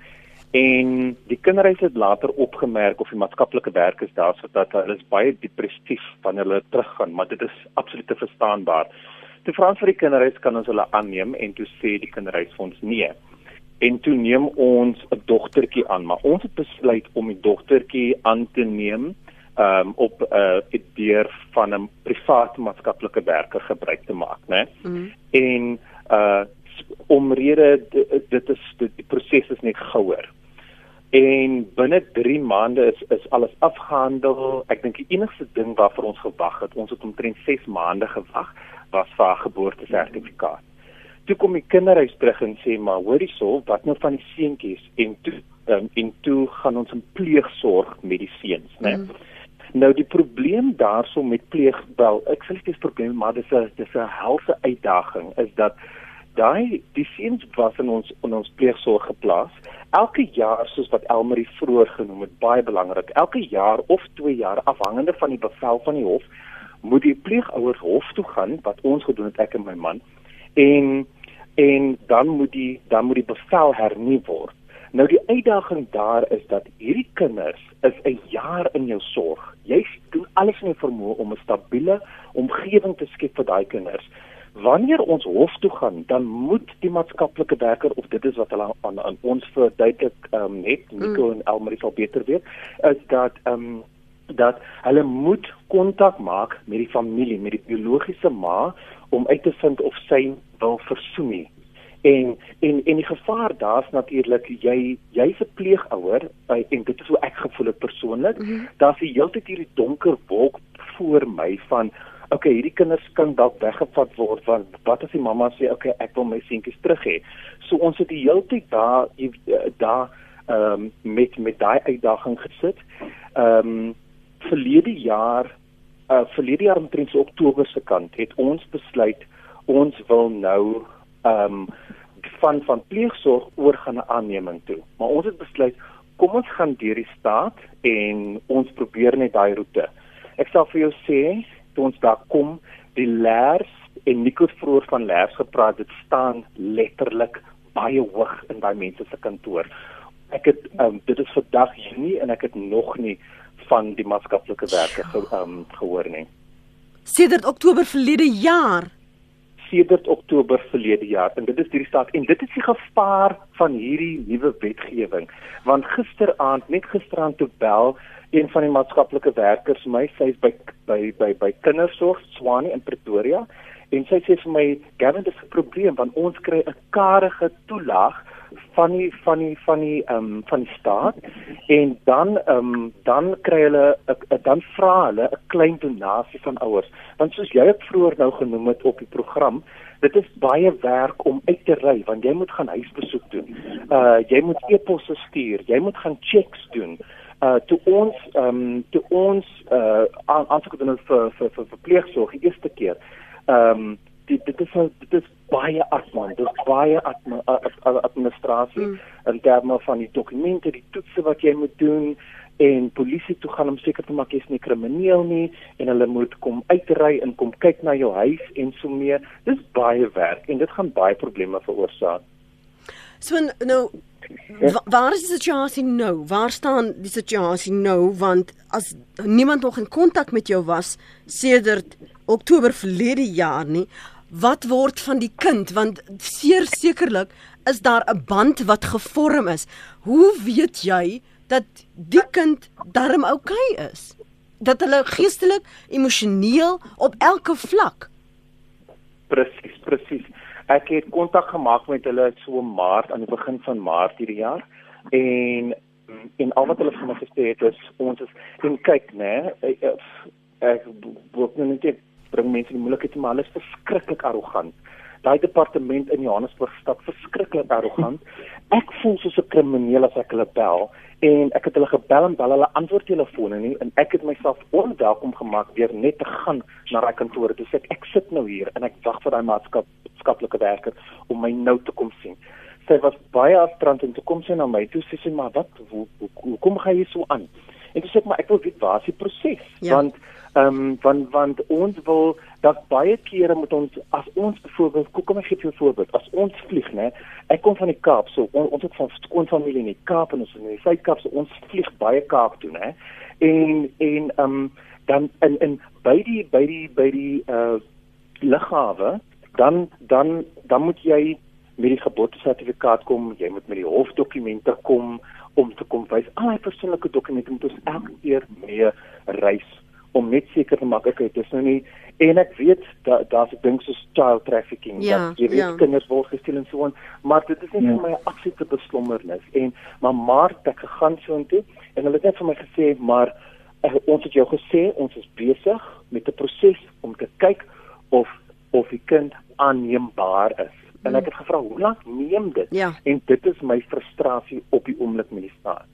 En die kinderhuis het later opgemerk of die maatskaplike werkers daar sodat hulle is baie depressief wanneer hulle teruggaan, maar dit is absoluut te verstaanbaar. Toe vra vir die kinderhuis kan ons hulle aanneem en toe sê die kinderhuis vir ons nee. En toe neem ons 'n dogtertjie aan, maar ons het besluit om die dogtertjie aan te neem um op 'n uh, deur van 'n private maatskaplike werker gebruik te maak, né? Mm. En uh omrede dit is die proses is net gouer en binne 3 maande is is alles afgehandel. Ek dink die enigste ding waarvoor ons gewag het, ons het omtrent 6 maande gewag, was vir 'n geboortesertifikaat. Toe kom die kinderhuis terug en sê maar hoor hierso, wat nou van die seentjies en toe um, en toe gaan ons in pleegsorg met die seuns, né? Mm. Nou die probleem daarso met pleeg wel, ek sê dit is probleem, maar dis 'n dis 'n helse uitdaging is dat daai die seuns was in ons in ons pleegsorg geplaas. Elke jaar soos wat Elmarie vroeër genoem het baie belangrik elke jaar of 2 jaar afhangende van die bevel van die hof moet die pleegouers hof toe gaan wat ons gedoen het ek en my man en en dan moet die dan moet die bevel hernu word. Nou die uitdaging daar is dat hierdie kinders is 'n jaar in jou sorg. Jy doen alles in jou vermoë om 'n stabiele omgewing te skep vir daai kinders wanneer ons hof toe gaan, dan moet die maatskaplike werker of dit is wat hulle aan, aan ons verduidelik um, net Nico mm. en Elmarie sal beter weet, is dat ehm um, dat hulle moet kontak maak met die familie, met die biologiese ma om uit te vind of sy wil versoen nie. En en en die gevaar daar's natuurlik jy jy's 'n pleegouer en dit is hoe ek gevoel het persoonlik, mm -hmm. daar's die hele tyd hierdie donker wolk voor my van okay, hierdie kinders kan dalk weggevat word want wat as die mamma sê okay, ek wil my seentjies terug hê. So ons het die hele tyd daar daar ehm um, met met daai uitdaging gesit. Ehm um, verlede jaar uh verlede jaar omtrent so Oktober se kant het ons besluit ons wil nou ehm um, van van pleegsorg oorgaan na aanneming toe. Maar ons het besluit kom ons gaan deur die staat en ons probeer net daai roete. Ek sal vir jou sê toe ons daar kom, die leers en Nikos vroeër van leers gepraat, dit staan letterlik baie hoog in daai mense se kantoor. Ek het um, dit is vandag nie en ek het nog nie van die maatskaplike werke ge, um, gehoor nie. Sedert Oktober verlede jaar sedert Oktober verlede jaar en dit is hierdie staat en dit is die gevaar van hierdie nuwe wetgewing want gisteraand net gisteraand toe bel een van die maatskaplike werkers my sy is by by by by kindersorg Swanie in Pretoria en sy sê vir my Gavin dis 'n probleem want ons kry 'n karige toelaag van die van die van die ehm um, van die staat en dan ehm um, dan kry hulle dan vra hulle 'n klein donasie van ouers. Want soos jy het vroeër nou genoem het op die program dit is baie werk om uit te ry want jy moet gaan huisbesoek doen. Uh jy moet e-posse stuur jy moet gaan checks doen uh toe ons ehm um, toe ons uh aansoek gedoen het vir vir vir verpleegsorg die eerste keer ehm um, dit dit is dit is baie afman dit is baie administrasie mm. in terme van die dokumente die toetse wat jy moet doen en polisie toe gaan om seker te maak jy's nie krimineel nie en hulle moet kom uitry en kom kyk na jou huis en so meer. Dis baie werk en dit gaan baie probleme veroorsaak so nou ja. waar is die situasie nou waar staan die situasie nou want as niemand nog in kontak met jou was sedert Oktober verlede jaar nie wat word van die kind want seer sekerlik is daar 'n band wat gevorm is. Hoe weet jy dat die kind darm oukei okay is? Dat hulle geestelik, emosioneel op elke vlak. Presies, presies. Ek het kontak gemaak met hulle so maart aan die begin van maart hierdie jaar en en al wat hulle vir my gesê het is ons is en kyk nê ek, ek wil net bring mense in moeilikheid maar hulle is verskriklik arrogant. Daai departement in Johannesburg stap verskriklik arrogant. Ek voel soos 'n krimineel as ek hulle bel en ek het hulle gebel en bel hulle antwoord telefone nie en ek het myself onwelkom gemaak deur net te gaan na daai kantoor. Dis ek ek sit nou hier en ek wag vir daai maatskaplike werker om my nou te kom sien. Sy was baie afstrand en toe kom sy na my toe sê sy maar wat hoe, hoe, hoe kom jy hier so aan? En dis ek maar ek wil weet waar is die proses? Ja. Want ehm um, want want ons wil dat baie kere met ons as ons byvoorbeeld kom ek gee vir 'n voorbeeld. As ons vlieg nê ek kom van die Kaap so on, ons het van skoon familie in die Kaap en ons in die Suid-Kaap so ons vlieg baie Kaap toe nê en en ehm um, dan in in by die by die by die uh lughawe dan dan dan moet jy met die geboortesertifikaat kom jy moet met die hofdokumente kom om te kom wys. Al die persoonlike dokumente moet ons elke keer mee reis om net seker te maak ek het dis nou nie en ek weet dat daar's 'n ding soos child trafficking ja, dat jy weet ja. kinders word gesteel en so aan maar dit is net ja. vir my 'n absolute beslommernis en maar maar ek gegaan so intoe en hulle het net vir my gesê maar uh, ons het jou gesê ons is besig met 'n proses om te kyk of of die kind aanneembaar is en ek het gevra hoe lank neem dit ja. en dit is my frustrasie op die oomblik met die staat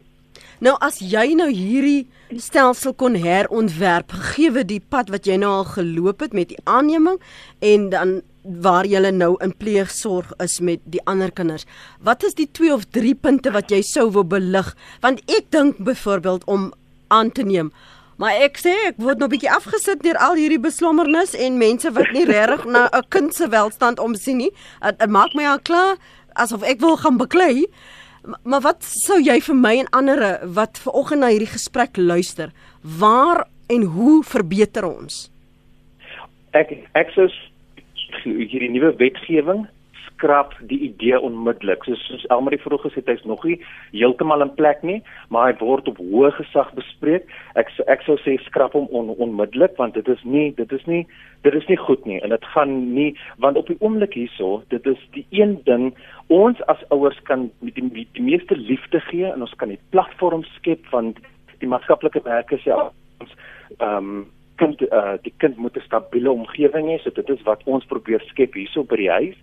Nou as jy nou hierdie stelsel kon herontwerp gegee die pad wat jy nou al geloop het met die aanneming en dan waar jy nou in pleegsorg is met die ander kinders. Wat is die 2 of 3 punte wat jy sou wil belig? Want ek dink byvoorbeeld om aan te neem Maar ek sê ek word nou 'n bietjie afgesit deur al hierdie beslommernis en mense wat nie regtig na 'n kind se welstand omsien nie. Dit maak my al klaar asof ek wil gaan beklei. Maar wat sou jy vir my en ander wat ver oggend na hierdie gesprek luister, waar en hoe verbeter ons? Ek ek sou hierdie nuwe wetgewing skrap die idee onmiddellik. Soos soos Elmarie vroeg gesê het, hy's nog nie heeltemal in plek nie, maar hy word op hoë gesag bespreek. Ek ek sou sê skrap hom on, onmiddellik want dit is nie dit is nie dit is nie goed nie en dit gaan nie want op die oomblik hierso, dit is die een ding ons as ouers kan met die, die, die meeste liefde gee en ons kan 'n platform skep want die maatskaplike werkers ja ons ehm um, kind uh die kind moet 'n stabiele omgewing hê. So dit is wat ons probeer skep hierso by die huis.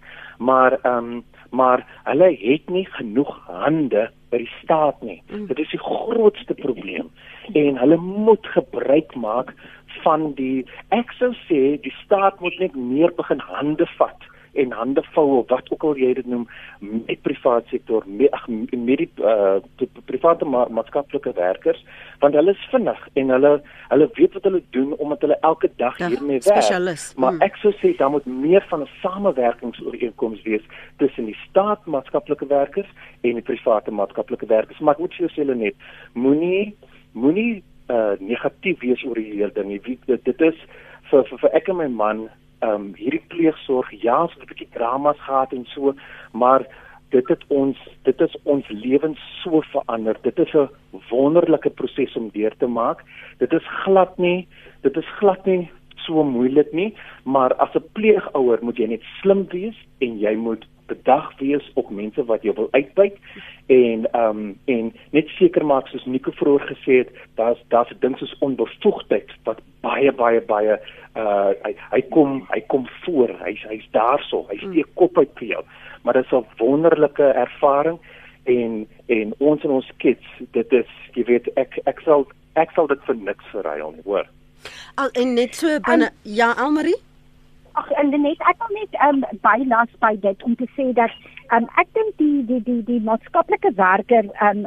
Maar ehm um, maar hulle het nie genoeg hande by die staat nie. Mm. Dit is die grootste probleem. En hulle moet gebruik maak van die ek sou sê die staat moet net meer begin hande vat en hande vou of wat ook al jy dit noem met privaat sektor met ag met die uh, private ma maatskaplike werkers want hulle is vinnig en hulle hulle weet wat hulle doen omdat hulle elke dag ja, hiermee werk. maar hmm. ek sou sê daar moet meer van 'n samewerkingsooreenkoms wees tussen die staat maatskaplike werkers en die private maatskaplike werkers. Maar ek moet vir julle net moenie moenie uh, negatief wees oor hierdie ding dit, dit is vir, vir vir ek en my man ehm um, hierdie pleegsorg ja, so 'n bietjie dramas gehad en so, maar dit het ons dit is ons lewens so verander. Dit is 'n wonderlike proses om deur te maak. Dit is glad nie, dit is glad nie so moeilik nie, maar as 'n pleegouer moet jy net slim wees en jy moet bedag wees op mense wat jou wil uitbuit en ehm um, en net seker maak soos Nico vroeër gesê het, daar's daar's 'n ding soos onbevoegdheid wat baie baie baie uh hy hy kom hy kom voor hy's hy's daarso hy steek mm. kop uit vir jou. Maar dit is 'n wonderlike ervaring en en ons en ons kids dit is jy weet ek ek sal ek sal dit vir niks verruil nie hoor. Al en net so binne ja Almarie Ag en net ek wil net um bylas by dit om te sê dat um ek dink die die die die maatskaplike werker um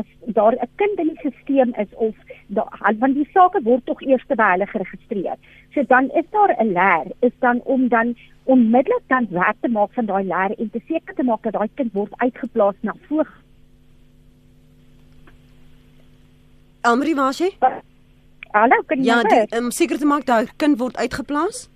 as daar 'n kind in die stelsel is of daar want die sake word tog eers by hulle geregistreer. So dan is daar 'n leer is dan om dan onmiddellik dan werk te maak van daai leer en te seker te maak dat daai kind word uitgeplaas na voog. Amri Masie? Hallo, kan jy Ja, die um, seker te maak daai kind word uitgeplaas?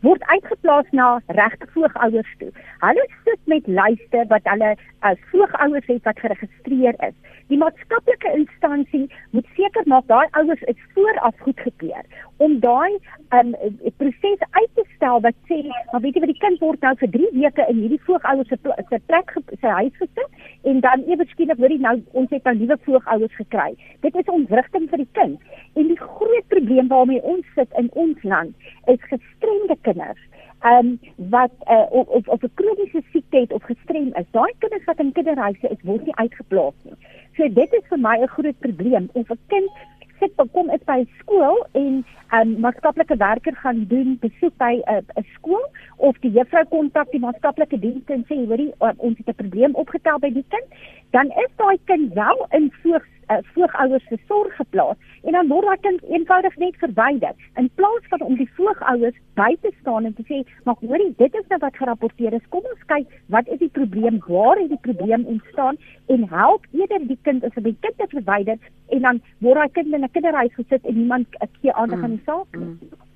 Word uitgeplaas na regte voogouers toe. Hulle sit met lyste wat hulle as voogouers het wat geregistreer is. Die maatskaplike instansie moet seker maak daai ouers is vooraf goedgekeur om daai um, proses uit te stel wat sê, maar weet jy wat die kind word nou vir 3 weke in hierdie voogouers se se plek sy huis gesit en dan ewe skielik hoor jy nou ons het nou nuwe voogouers gekry. Dit is ontwrigting vir die kind. En die groot probleem waarmee ons sit in ons land is gestremde kinders. Ehm um, wat uh, of of, 'n kroniese siekte het of gestrem is. Daai kinders wat in kinderhuise is, word nie uitgeplaas nie. So dit is vir my 'n groot probleem of 'n kind sit kom is by skool en 'n um, maatskaplike werker gaan doen besoek by 'n uh, skool of die juffrou kontak die maatskaplike dienste en sê hoorie uh, ons het 'n probleem opgetel by die kind dan is daai kind wel in voog uh, voogouers se sorg geplaas en dan word daai kind eenvoudig net verwyder in plaas van om die voogouers by te staan en te sê maar hoorie dit is nou wat gerapporteer is. Kom ons kyk wat is die probleem waar het die probleem ontstaan en help eerder die kind as 'n kind te verwyder. En dan word daai kind in 'n kinderhuis gesit en niemand gee aandag aan die saak nie. Mm.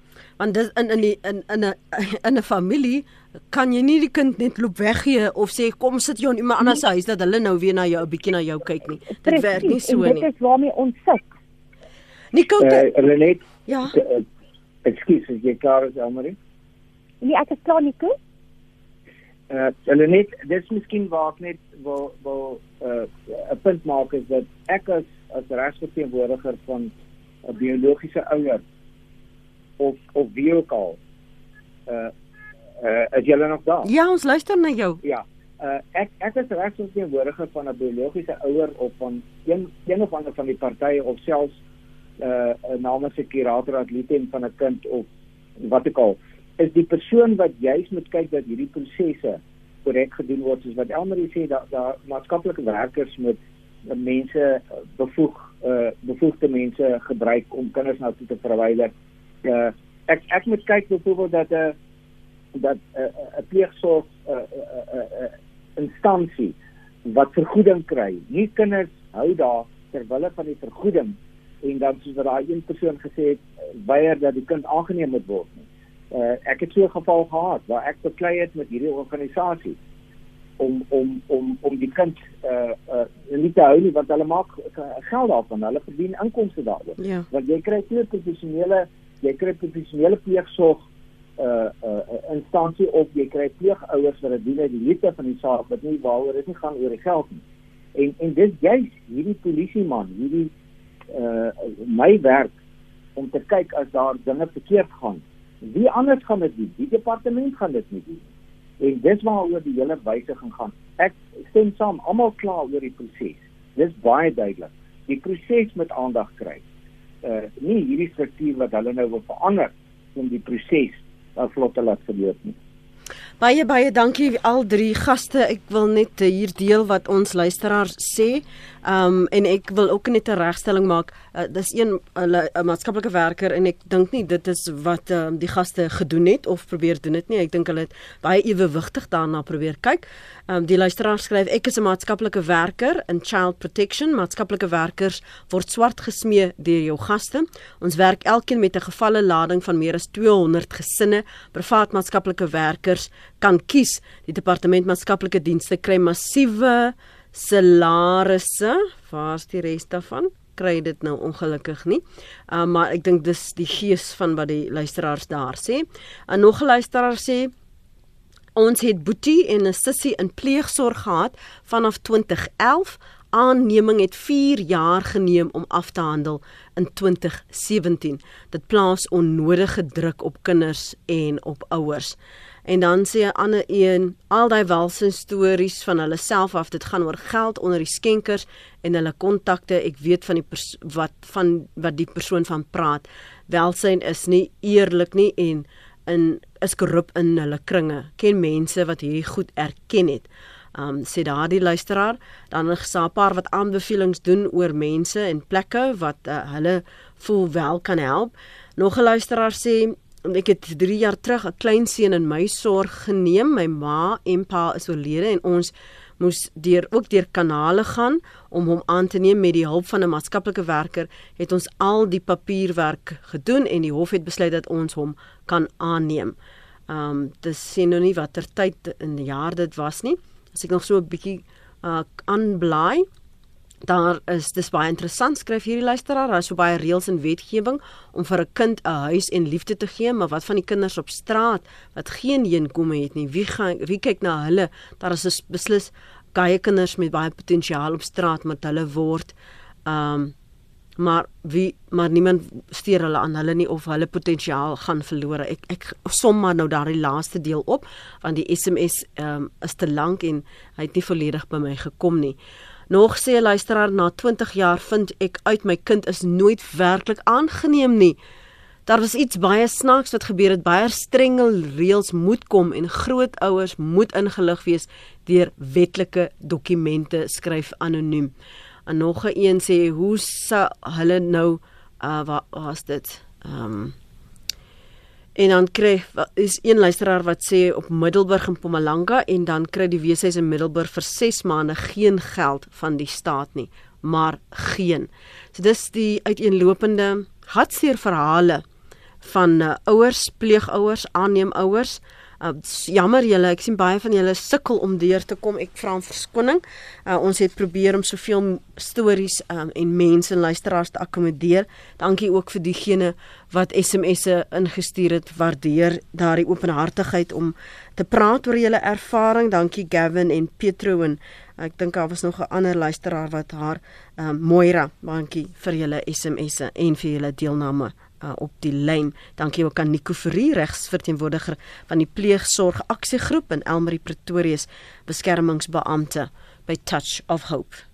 Want dis in in die in in 'n in 'n familie kan jy nie die kind net loop weggee of sê kom sit jy in iemand anders se huis dat hulle nou weer na jou 'n bietjie na jou kyk nie. Dit Precies, werk nie so nie. Dit is waarmee ons sit. Nico, uh, Renet. Ja. Uh, Ekskuus, is jy klaar as Elmarie? Nee, ek is klaar Nico. Uh, Renet, dis miskien waar ek net wil wil 'n uh, punt maak is dat ek as as regsverteenwoordiger van 'n biologiese ouer of of wie ook al uh uh is julle nog daar? Ja, ons luister na jou. Ja. Uh ek ek is regsverteenwoordiger van 'n biologiese ouer of van een een of ander van die partye of selfs uh namens 'n kurator atleet van 'n kind of wat ook al. Is die persoon wat juis moet kyk dat hierdie prosesse korrek gedoen word soos wat Elmarie sê dat daar maatskaplike werkers moet mense bevoeg uh bevoegde mense gebruik om kinders nou toe te verwyder. Uh ek ek moet kyk byvoorbeeld dat 'n uh, dat 'n uh, 'n uh, pleegsorg 'n uh, 'n uh, uh, uh, instansie wat vergoeding kry. Nie kinders hou daar ter wille van die vergoeding en dan soos wat daai een persoon gesê het, weier dat die kind aangeneem moet word nie. Uh ek het so 'n geval gehad waar ek beklei het met hierdie organisasie om om om om die kind uh uh nie te hou nie want hulle maak geld daarvan. Hulle verdien inkomste daaroor. Ja. Want jy kry twee professionele jy kry professionele pleegsorg uh uh instansie of jy kry pleegouers wat dit doen uit die liefde van die saak wat nie waaroor dit nie gaan oor die geld nie. En en dis juist hierdie polisie man, hierdie uh my werk om te kyk as daar dinge verkeerd gaan. Wie anders gaan dit doen? Die departement gaan dit nie doen. En dis waaroor die hele wysiging gaan. Ek stem saam, almal kla oor die proses. Dis baie duidelik. Die proses moet aandag kry. Uh nie hierdie struktuur wat hulle nou wil verander om die proses uh, vlot te laat verloop nie. Baie baie dankie al drie gaste. Ek wil net hier deel wat ons luisteraars sê. Um en ek wil ook net 'n regstelling maak. Uh, dis een 'n maatskaplike werker en ek dink nie dit is wat um, die gaste gedoen het of probeer doen dit nie. Ek dink hulle het baie ewewigtig daarna probeer kyk. Um die luisteraar skryf ek is 'n maatskaplike werker in child protection. Maatskaplike werkers word swart gesmee deur jou gaste. Ons werk elkeen met 'n gevalle lading van meer as 200 gesinne. Privaat maatskaplike werkers kan kies. Die departement maatskaplike dienste kry massiewe salarisse. Waar's die res daarvan? Kry dit nou ongelukkig nie. Uh, maar ek dink dis die gees van wat die luisteraars daar sê. En nog 'n luisteraar sê ons het boetie en 'n sussie in pleegsorg gehad vanaf 2011 aanneming het 4 jaar geneem om af te handel in 2017. Dit plaas onnodige druk op kinders en op ouers. En dan sê 'n ander een, al daai walse stories van hulle self af, dit gaan oor geld onder die skenkers en hulle kontakte. Ek weet van die wat van wat die persoon van praat. Welsyn is nie eerlik nie en in is korrup in hulle kringe. Ken mense wat hierdie goed erken het. Um sê daardie luisteraar, dan is 'n paar wat aanbevelings doen oor mense en plekke wat uh, hulle voel wel kan help. Nog 'n luisteraar sê ek het 3 jaar terug 'n klein seun in my sorg geneem. My ma en pa is oorlede en ons moes deur ook deur kanale gaan om hom aan te neem met die hulp van 'n maatskaplike werker. Het ons al die papierwerk gedoen en die hof het besluit dat ons hom kan aanneem. Um dis sien nou nie watter tyd in die jaar dit was nie. As ek nog so 'n bietjie uh aanbly Daar is dis baie interessant skryf hierdie luisteraar, daar is so baie reëls en wetgewing om vir 'n kind 'n huis en liefde te gee, maar wat van die kinders op straat wat geen heenkome het nie? Wie gaan wie kyk na hulle? Daar is beslis baie kinders met baie potensiaal op straat met hulle word ehm um, maar wie maar niemand steur hulle aan hulle nie of hulle potensiaal gaan verlore. Ek ek som maar nou daardie laaste deel op want die SMS ehm um, is te lank en hy het nie volledig by my gekom nie. Nog sê 'n luisteraar na 20 jaar vind ek uit my kind is nooit werklik aangeneem nie. Daar was iets baie snaaks wat gebeur het. Baie strenge reëls moet kom en grootouers moet ingelig wees deur wetlike dokumente skryf anoniem. En nog 'n een sê hoe sou hulle nou uh wat was dit? Ehm um, En dan kry is een luisteraar wat sê op Middelburg in Mpumalanga en dan kry die weeshuis in Middelburg vir 6 maande geen geld van die staat nie, maar geen. So dis die uiteenlopende hartseer verhale van uh, ouers, pleegouers, aanneemouers Uh, jammer julle, ek sien baie van julle sukkel om deur te kom. Ek vra om verskoning. Uh, ons het probeer om soveel stories um, en mense en luisteraars te akkommodeer. Dankie ook vir diegene wat SMS'e ingestuur het. Waardeer daardie openhartigheid om te praat oor julle ervaring. Dankie Gavin en Petro en ek dink daar was nog 'n ander luisteraar wat haar um, Moira, dankie vir julle SMS'e en vir julle deelname uh, op die lyn. Dankie ook aan Nico Ferrie, regsverteenwoordiger van die pleegsorg aksiegroep in Elmarie Pretoria se beskermingsbeampte by Touch of Hope.